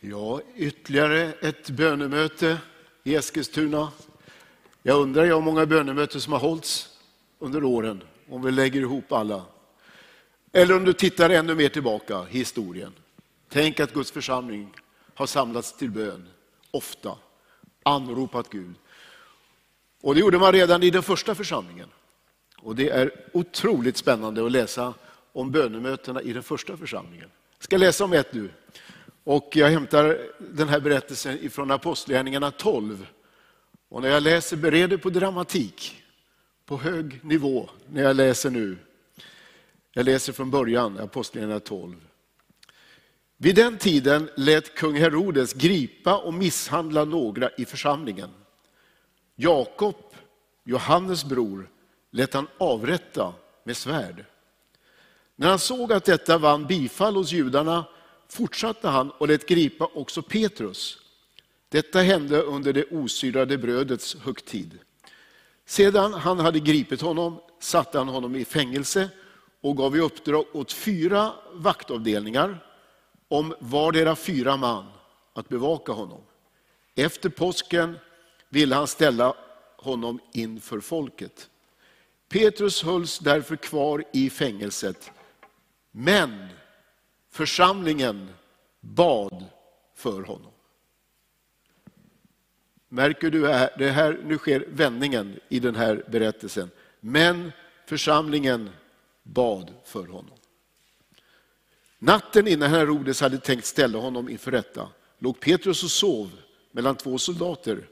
Ja, ytterligare ett bönemöte i Eskilstuna. Jag undrar hur många bönemöten som har hållits under åren, om vi lägger ihop alla. Eller om du tittar ännu mer tillbaka i historien. Tänk att Guds församling har samlats till bön, ofta, anropat Gud. Och det gjorde man redan i den första församlingen. Och det är otroligt spännande att läsa om bönemötena i den första församlingen. Jag ska läsa om ett nu. Och jag hämtar den här berättelsen ifrån Apostlagärningarna 12. Och när jag läser bereder på dramatik på hög nivå när jag läser nu. Jag läser från början, Apostlagärningarna 12. Vid den tiden lät kung Herodes gripa och misshandla några i församlingen. Jakob, Johannes bror, lät han avrätta med svärd. När han såg att detta vann bifall hos judarna fortsatte han och lät gripa också Petrus. Detta hände under det osyrade brödets högtid. Sedan han hade gripit honom satte han honom i fängelse och gav i uppdrag åt fyra vaktavdelningar om vardera fyra man att bevaka honom. Efter påsken ville han ställa honom inför folket. Petrus hölls därför kvar i fängelset, men församlingen bad för honom. Märker du det här, nu sker vändningen i den här berättelsen. Men församlingen bad för honom. Natten innan Herodes hade tänkt ställa honom inför rätta låg Petrus och sov mellan två soldater,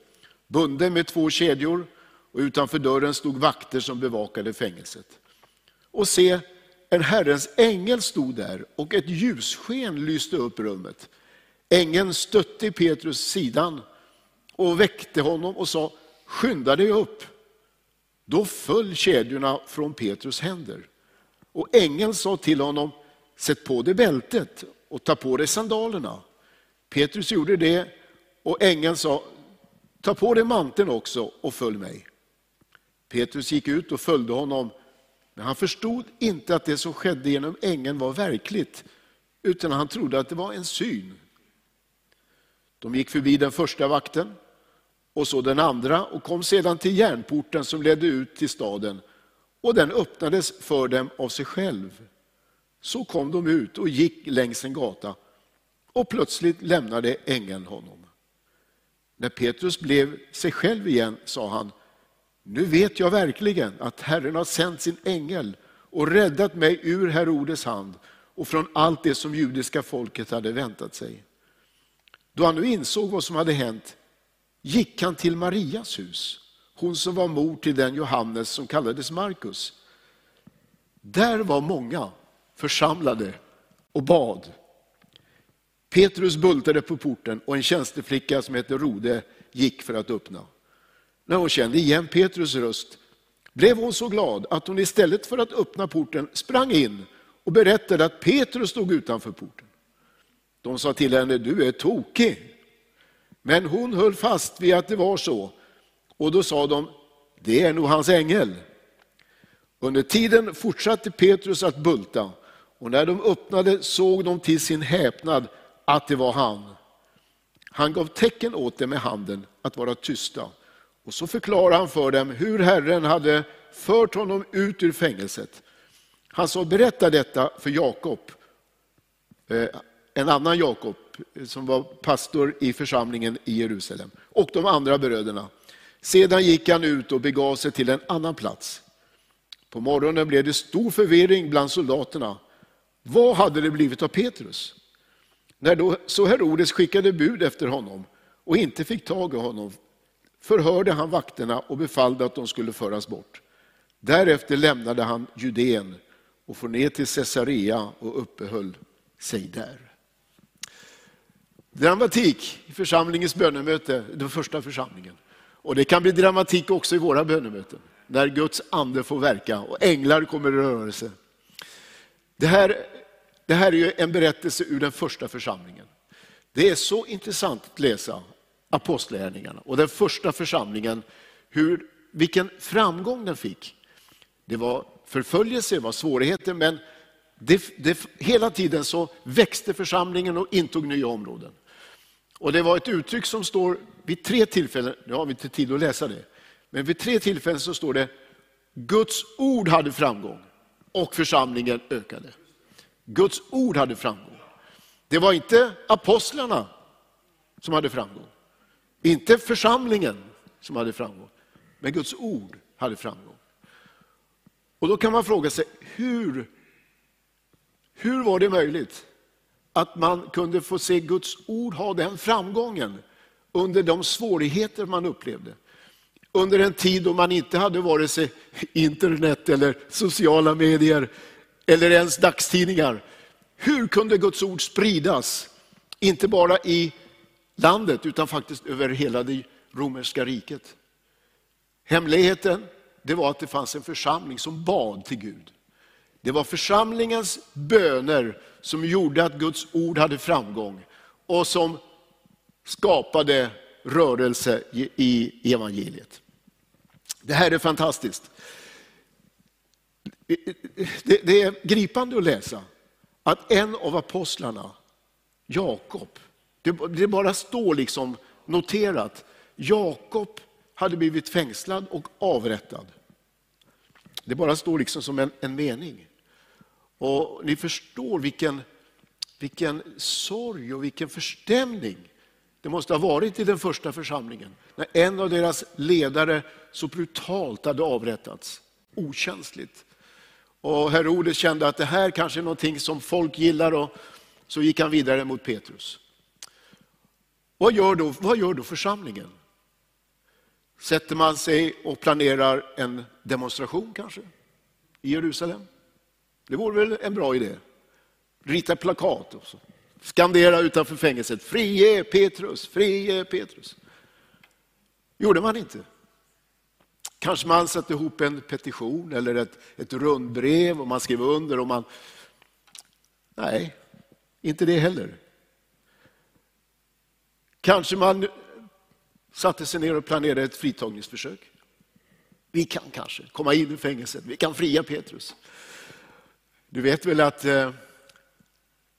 bunden med två kedjor och utanför dörren stod vakter som bevakade fängelset. Och se, en Herrens ängel stod där och ett ljussken lyste upp rummet. Ängeln stötte Petrus sidan och väckte honom och sa, skynda dig upp. Då föll kedjorna från Petrus händer. Och ängeln sa till honom, sätt på dig bältet och ta på dig sandalerna. Petrus gjorde det och ängeln sa, ta på dig manteln också och följ mig. Petrus gick ut och följde honom, men han förstod inte att det som skedde genom ängeln var verkligt, utan han trodde att det var en syn. De gick förbi den första vakten och så den andra och kom sedan till järnporten som ledde ut till staden och den öppnades för dem av sig själv. Så kom de ut och gick längs en gata och plötsligt lämnade ängeln honom. När Petrus blev sig själv igen sa han, nu vet jag verkligen att Herren har sänt sin ängel och räddat mig ur Herodes hand och från allt det som judiska folket hade väntat sig. Då han nu insåg vad som hade hänt gick han till Marias hus, hon som var mor till den Johannes som kallades Markus. Där var många församlade och bad. Petrus bultade på porten och en tjänsteflicka som hette Rode gick för att öppna. När hon kände igen Petrus röst blev hon så glad att hon istället för att öppna porten sprang in och berättade att Petrus stod utanför porten. De sa till henne, du är tokig. Men hon höll fast vid att det var så. Och då sa de, det är nog hans ängel. Under tiden fortsatte Petrus att bulta och när de öppnade såg de till sin häpnad att det var han. Han gav tecken åt dem med handen att vara tysta. Och så förklarade han för dem hur Herren hade fört honom ut ur fängelset. Han sa, berätta detta för Jakob, eh, en annan Jakob eh, som var pastor i församlingen i Jerusalem, och de andra bröderna. Sedan gick han ut och begav sig till en annan plats. På morgonen blev det stor förvirring bland soldaterna. Vad hade det blivit av Petrus? När då så Herodes skickade bud efter honom och inte fick tag i honom förhörde han vakterna och befallde att de skulle föras bort. Därefter lämnade han Judeen och for ner till Caesarea och uppehöll sig där. Dramatik i församlingens bönemöte, den första församlingen. Och det kan bli dramatik också i våra bönemöten, när Guds ande får verka och änglar kommer i rörelse. Det här, det här är ju en berättelse ur den första församlingen. Det är så intressant att läsa apostlärningarna och den första församlingen, hur, vilken framgång den fick. Det var förföljelse, det var svårigheter, men det, det, hela tiden så växte församlingen och intog nya områden. Och det var ett uttryck som står vid tre tillfällen, nu har vi inte tid att läsa det, men vid tre tillfällen så står det Guds ord hade framgång och församlingen ökade. Guds ord hade framgång. Det var inte apostlarna som hade framgång. Inte församlingen som hade framgång. Men Guds ord hade framgång. Och då kan man fråga sig, hur, hur var det möjligt att man kunde få se Guds ord ha den framgången under de svårigheter man upplevde? Under en tid då man inte hade vare sig internet eller sociala medier eller ens dagstidningar. Hur kunde Guds ord spridas? Inte bara i landet utan faktiskt över hela det romerska riket. Hemligheten det var att det fanns en församling som bad till Gud. Det var församlingens böner som gjorde att Guds ord hade framgång och som skapade rörelse i evangeliet. Det här är fantastiskt. Det är gripande att läsa att en av apostlarna, Jakob, det bara står liksom noterat, Jakob hade blivit fängslad och avrättad. Det bara står liksom som en, en mening. Och ni förstår vilken, vilken sorg och vilken förstämning det måste ha varit i den första församlingen. När en av deras ledare så brutalt hade avrättats. Okänsligt. Och Herodes kände att det här kanske är någonting som folk gillar och så gick han vidare mot Petrus. Vad gör då, vad gör då församlingen? Sätter man sig och planerar en demonstration kanske i Jerusalem? Det vore väl en bra idé? Rita plakat och så. skandera utanför fängelset, frige Petrus, frige Petrus. gjorde man inte. Kanske man satte ihop en petition eller ett, ett rundbrev och man skrev under. Och man... Nej, inte det heller. Kanske man satte sig ner och planerade ett fritagningsförsök. Vi kan kanske komma in i fängelset, vi kan fria Petrus. Du vet väl att eh,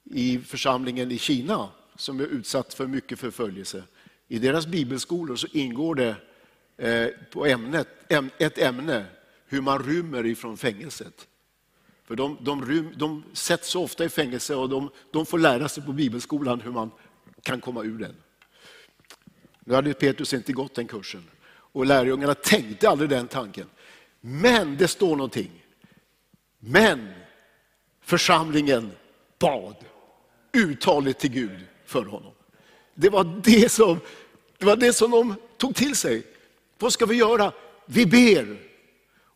i församlingen i Kina, som är utsatt för mycket förföljelse, i deras bibelskolor så ingår det eh, på ämnet, äm, ett ämne hur man rymmer ifrån fängelset. För de, de, rym, de sätts så ofta i fängelse och de, de får lära sig på bibelskolan hur man kan komma ur den. Nu hade Petrus inte gått den kursen och lärjungarna tänkte aldrig den tanken. Men det står någonting. Men församlingen bad uttaligt till Gud för honom. Det var det som, det var det som de tog till sig. Vad ska vi göra? Vi ber.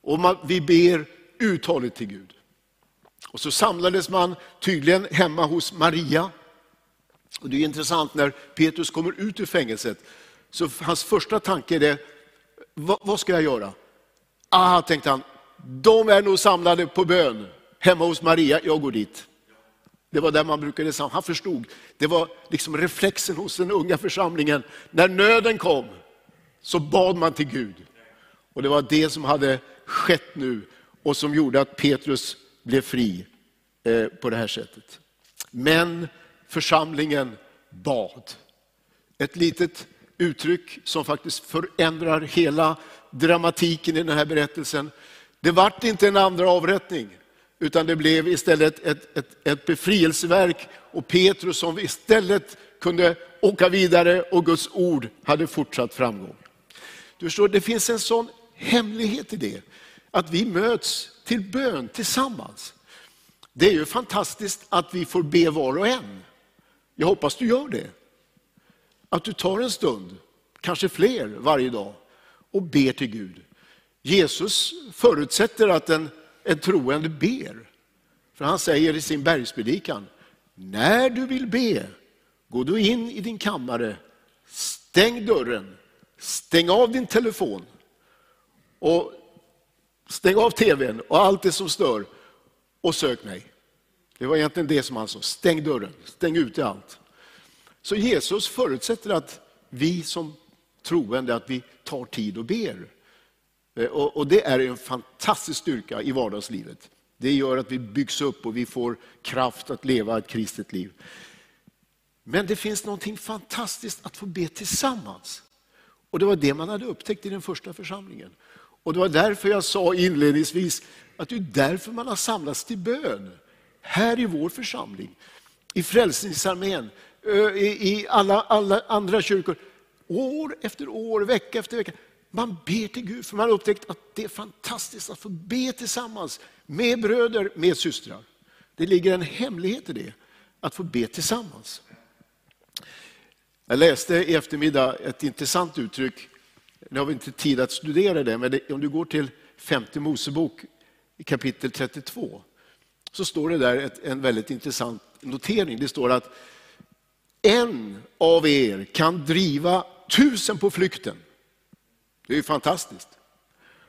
Och man, vi ber uttaligt till Gud. Och så samlades man tydligen hemma hos Maria. Och Det är intressant när Petrus kommer ut ur fängelset, så hans första tanke är det, vad, vad ska jag göra? Ah, tänkte han, de är nog samlade på bön hemma hos Maria, jag går dit. Det var där man brukade samlas. Han förstod, det var liksom reflexen hos den unga församlingen. När nöden kom så bad man till Gud. Och det var det som hade skett nu och som gjorde att Petrus blev fri eh, på det här sättet. Men församlingen bad. Ett litet uttryck som faktiskt förändrar hela dramatiken i den här berättelsen. Det vart inte en andra avrättning, utan det blev istället ett, ett, ett befrielseverk och Petrus som istället kunde åka vidare och Guds ord hade fortsatt framgång. Du förstår, det finns en sån hemlighet i det, att vi möts till bön tillsammans. Det är ju fantastiskt att vi får be var och en. Jag hoppas du gör det. Att du tar en stund, kanske fler varje dag, och ber till Gud. Jesus förutsätter att en, en troende ber. För han säger i sin bergspredikan, när du vill be, gå du in i din kammare, stäng dörren, stäng av din telefon och stäng av tvn och allt det som stör och sök mig. Det var egentligen det som han sa, stäng dörren, stäng ute allt. Så Jesus förutsätter att vi som troende, att vi tar tid och ber. Eh, och, och det är en fantastisk styrka i vardagslivet. Det gör att vi byggs upp och vi får kraft att leva ett kristet liv. Men det finns någonting fantastiskt att få be tillsammans. Och det var det man hade upptäckt i den första församlingen. Och det var därför jag sa inledningsvis att det är därför man har samlats till bön. Här i vår församling, i Frälsningsarmén, i alla, alla andra kyrkor. År efter år, vecka efter vecka. Man ber till Gud för man har upptäckt att det är fantastiskt att få be tillsammans med bröder, med systrar. Det ligger en hemlighet i det, att få be tillsammans. Jag läste i eftermiddag ett intressant uttryck. Nu har vi inte tid att studera det, men om du går till femte Mosebok i kapitel 32, så står det där ett, en väldigt intressant notering. Det står att en av er kan driva tusen på flykten. Det är ju fantastiskt.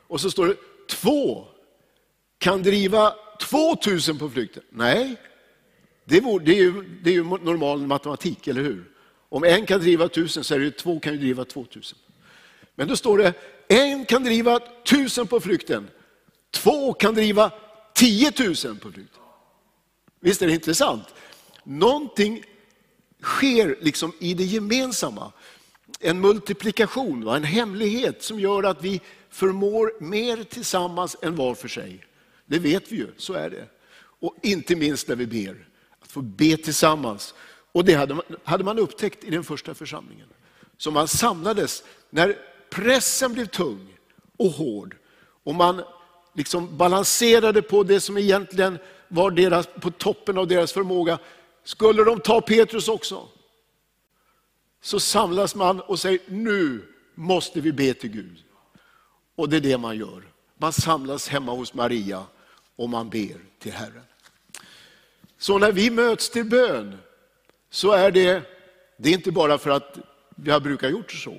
Och så står det två kan driva två tusen på flykten. Nej, det är, det är, ju, det är ju normal matematik, eller hur? Om en kan driva tusen så är det ju två kan ju driva två tusen. Men då står det, en kan driva tusen på flykten, två kan driva tiotusen på flykten. Visst är det intressant? Någonting sker liksom i det gemensamma. En multiplikation, en hemlighet som gör att vi förmår mer tillsammans än var för sig. Det vet vi ju, så är det. Och inte minst när vi ber, att få be tillsammans. Och det hade man, hade man upptäckt i den första församlingen. Så man samlades när pressen blev tung och hård. Och man liksom balanserade på det som egentligen var deras, på toppen av deras förmåga. Skulle de ta Petrus också? Så samlas man och säger, nu måste vi be till Gud. Och det är det man gör. Man samlas hemma hos Maria och man ber till Herren. Så när vi möts till bön så är det, det är inte bara för att vi har brukat gjort så,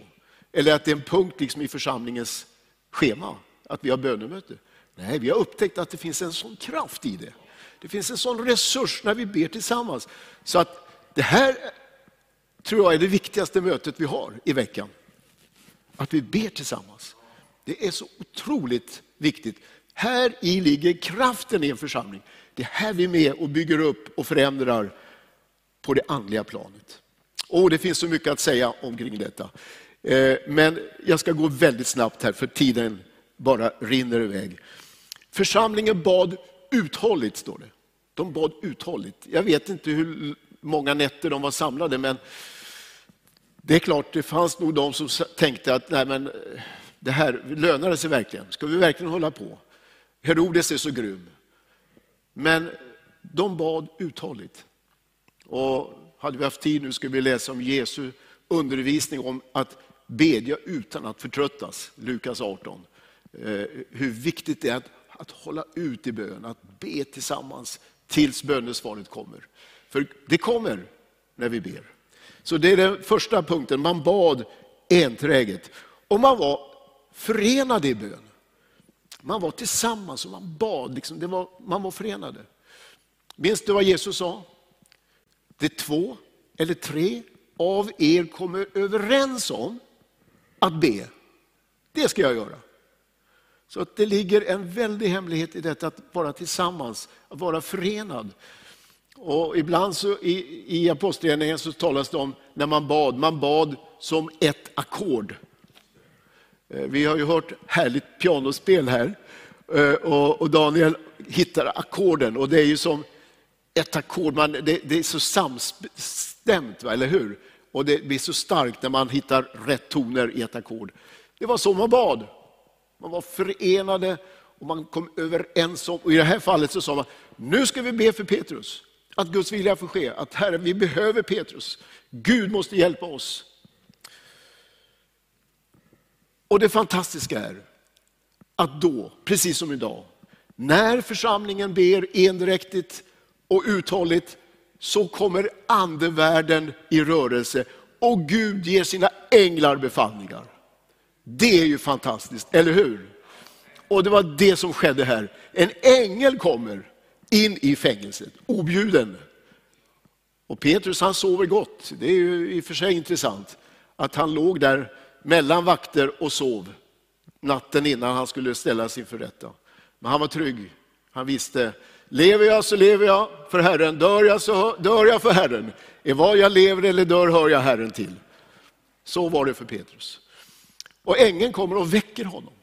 eller att det är en punkt liksom i församlingens schema, att vi har bönemöte. Nej, vi har upptäckt att det finns en sån kraft i det. Det finns en sån resurs när vi ber tillsammans. Så att det här tror jag är det viktigaste mötet vi har i veckan. Att vi ber tillsammans. Det är så otroligt viktigt. Här i ligger kraften i en församling. Det är här vi är med och bygger upp och förändrar på det andliga planet. Och Det finns så mycket att säga omkring detta. Eh, men jag ska gå väldigt snabbt här för tiden bara rinner iväg. Församlingen bad uthålligt, står det. De bad uthålligt. Jag vet inte hur många nätter de var samlade, men det är klart, det fanns nog de som tänkte att nej men, eh, det här lönar det sig verkligen. Ska vi verkligen hålla på? Herodes är så grym. Men de bad uthålligt. Och hade vi haft tid nu skulle vi läsa om Jesu undervisning om att bedja utan att förtröttas, Lukas 18. Eh, hur viktigt det är att, att hålla ut i bön, att be tillsammans tills bönesvaret kommer. För det kommer när vi ber. Så det är den första punkten, man bad enträget. Och man var förenade i bön. Man var tillsammans och man bad, liksom, det var, man var förenade. Minns du vad Jesus sa? Det två eller tre av er kommer överens om att be. Det ska jag göra. Så att det ligger en väldig hemlighet i detta att vara tillsammans, att vara förenad. Och ibland så i, i Apostlagärningarna så talas det om när man bad, man bad som ett ackord. Eh, vi har ju hört härligt pianospel här eh, och, och Daniel hittar ackorden och det är ju som ett ackord, det, det, är så samstämt, va? eller hur? Och det blir så starkt när man hittar rätt toner i ett ackord. Det var så man bad. Man var förenade och man kom överens om, och i det här fallet så sa man, nu ska vi be för Petrus. Att Guds vilja får ske, att Herre, vi behöver Petrus. Gud måste hjälpa oss. Och det fantastiska är att då, precis som idag, när församlingen ber endräktigt och uthålligt, så kommer andevärlden i rörelse och Gud ger sina änglar befallningar. Det är ju fantastiskt, eller hur? Och det var det som skedde här. En ängel kommer in i fängelset, objuden. Och Petrus han sover gott. Det är ju i och för sig intressant att han låg där mellan vakter och sov natten innan han skulle ställas inför rätta. Men han var trygg. Han visste, Lever jag så lever jag för Herren, dör jag så dör jag för Herren. Är vad jag lever eller dör hör jag Herren till. Så var det för Petrus. Och ängeln kommer och väcker honom.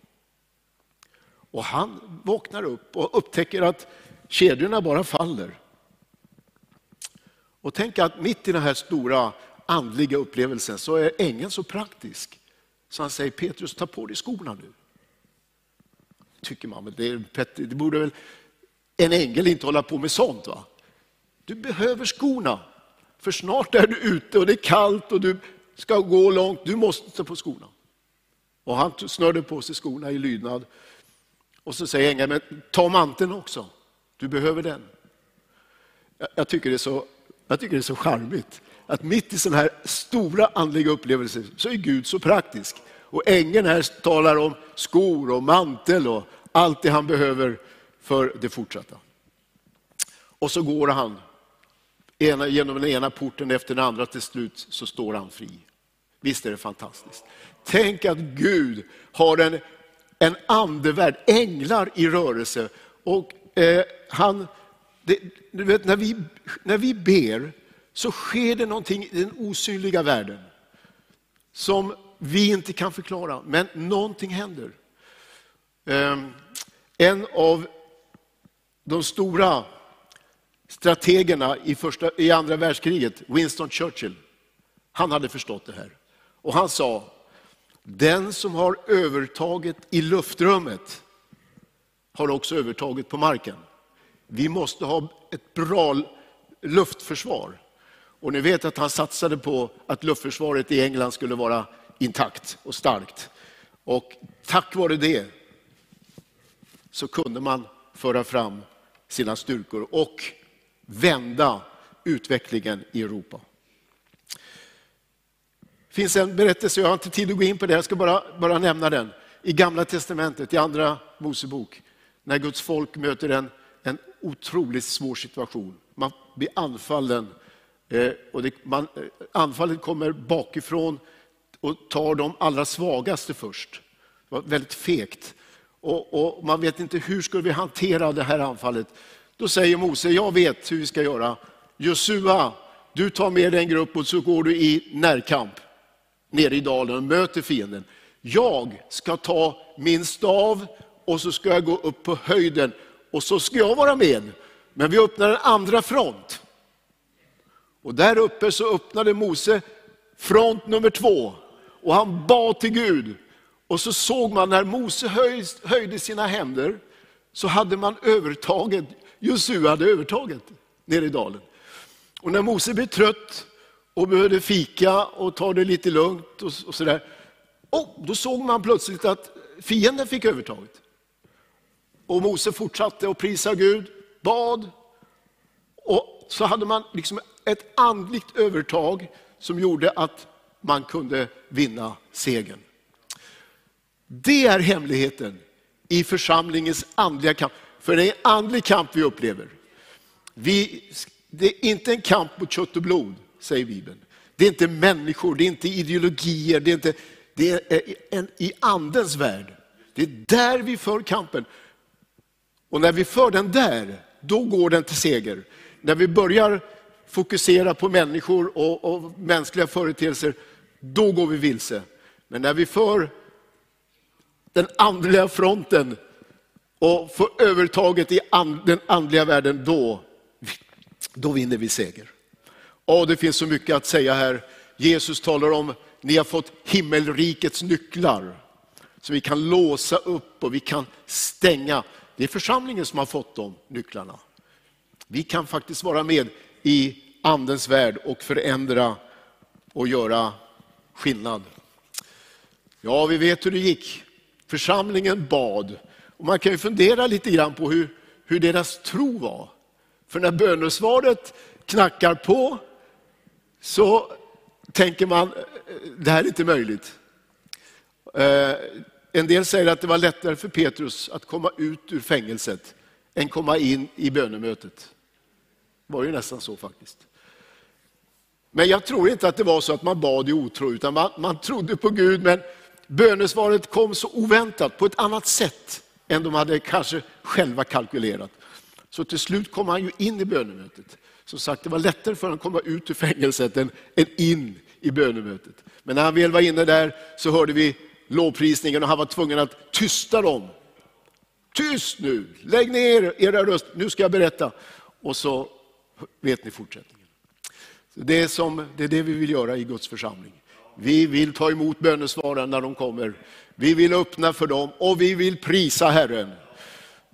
Och han vaknar upp och upptäcker att kedjorna bara faller. Och tänk att mitt i den här stora andliga upplevelsen så är ängeln så praktisk. Så han säger Petrus, ta på dig skorna nu. Tycker man, men det, det borde väl en ängel inte hålla på med sånt va? Du behöver skorna. För snart är du ute och det är kallt och du ska gå långt. Du måste ta på skorna. Och han snörde på sig skorna i lydnad. Och så säger ängeln, men ta manteln också. Du behöver den. Jag, tycker det är så, jag tycker det är så charmigt att mitt i sådana här stora andliga upplevelser så är Gud så praktisk. Och ängeln här talar om skor och mantel och allt det han behöver för det fortsatta. Och så går han ena, genom den ena porten efter den andra, till slut så står han fri. Visst är det fantastiskt? Tänk att Gud har en, en andevärld, änglar i rörelse. Och eh, han, det, du vet, när, vi, när vi ber så sker det någonting i den osynliga världen som vi inte kan förklara, men någonting händer. Eh, en av de stora strategerna i, första, i andra världskriget, Winston Churchill, han hade förstått det här. Och han sa, den som har övertaget i luftrummet har också övertaget på marken. Vi måste ha ett bra luftförsvar. Och ni vet att han satsade på att luftförsvaret i England skulle vara intakt och starkt. Och tack vare det så kunde man föra fram sina styrkor och vända utvecklingen i Europa. Det finns en berättelse, jag har inte tid att gå in på det, jag ska bara, bara nämna den. I Gamla Testamentet, i Andra Mosebok, när Guds folk möter en, en otroligt svår situation. Man blir anfallen, eh, och det, man, eh, anfallet kommer bakifrån och tar de allra svagaste först. Det var väldigt fegt. Och, och, man vet inte hur ska vi hantera det här anfallet. Då säger Mose, jag vet hur vi ska göra. Josua, du tar med dig en grupp och så går du i närkamp nere i dalen och möter fienden. Jag ska ta min stav och så ska jag gå upp på höjden och så ska jag vara med. Men vi öppnar en andra front. Och där uppe så öppnade Mose front nummer två och han bad till Gud. Och så såg man när Mose höjde sina händer så hade man övertaget, Josua hade övertaget nere i dalen. Och när Mose blev trött och behövde fika och ta det lite lugnt och, och sådär. Och då såg man plötsligt att fienden fick övertaget. Och Mose fortsatte att prisa Gud, bad. Och så hade man liksom ett andligt övertag som gjorde att man kunde vinna segern. Det är hemligheten i församlingens andliga kamp. För det är en andlig kamp vi upplever. Vi, det är inte en kamp mot kött och blod, säger Bibeln. Det är inte människor, det är inte ideologier, det är, inte, det är en, i andens värld. Det är där vi för kampen. Och när vi för den där, då går den till seger. När vi börjar fokusera på människor och, och mänskliga företeelser, då går vi vilse. Men när vi för den andliga fronten och får övertaget i den andliga världen, då, då vinner vi seger. Och det finns så mycket att säga här. Jesus talar om, ni har fått himmelrikets nycklar. Så vi kan låsa upp och vi kan stänga. Det är församlingen som har fått de nycklarna. Vi kan faktiskt vara med i andens värld och förändra och göra skillnad. Ja, vi vet hur det gick. Församlingen bad. Och man kan ju fundera lite grann på hur, hur deras tro var. För när bönesvaret knackar på så tänker man, eh, det här är inte möjligt. Eh, en del säger att det var lättare för Petrus att komma ut ur fängelset än komma in i bönemötet. Det var ju nästan så faktiskt. Men jag tror inte att det var så att man bad i otro, utan man, man trodde på Gud, men bönesvaret kom så oväntat, på ett annat sätt än de hade kanske själva kalkylerat. Så till slut kom han ju in i bönemötet. Som sagt, det var lättare för honom att komma ut ur fängelset än, än in i bönemötet. Men när han väl var inne där så hörde vi lovprisningen och han var tvungen att tysta dem. Tyst nu, lägg ner era röster, nu ska jag berätta. Och så vet ni fortsättningen. Det är, som, det är det vi vill göra i Guds församling. Vi vill ta emot bönesvaren när de kommer. Vi vill öppna för dem och vi vill prisa Herren.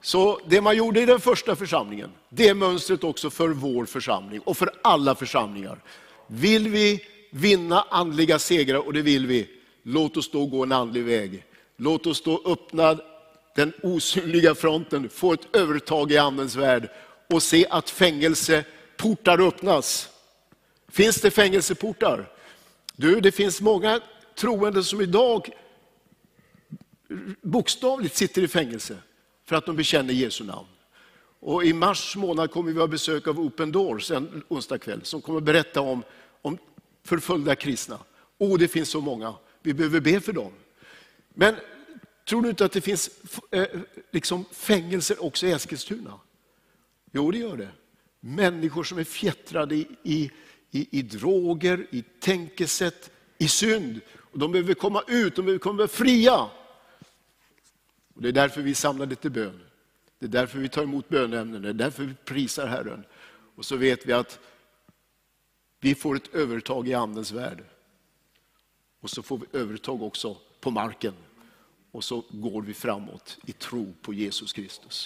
Så det man gjorde i den första församlingen, det är mönstret också för vår församling och för alla församlingar. Vill vi vinna andliga segrar, och det vill vi, låt oss då gå en andlig väg. Låt oss då öppna den osynliga fronten, få ett övertag i andens värld och se att fängelseportar öppnas. Finns det fängelseportar? Du, det finns många troende som idag bokstavligt sitter i fängelse för att de bekänner Jesu namn. Och I mars månad kommer vi ha besök av Open Doors en onsdag kväll som kommer att berätta om, om förföljda kristna. Och det finns så många, vi behöver be för dem. Men tror du inte att det finns eh, liksom fängelser också i Eskilstuna? Jo, det gör det. Människor som är fjättrade i, i, i, i droger, i tänkesätt, i synd. Och de behöver komma ut, de behöver komma fria. Och det är därför vi samlar till bön. Det är därför vi tar emot bönämnen, det är därför vi prisar Herren. Och så vet vi att vi får ett övertag i Andens värld. Och så får vi övertag också på marken. Och så går vi framåt i tro på Jesus Kristus.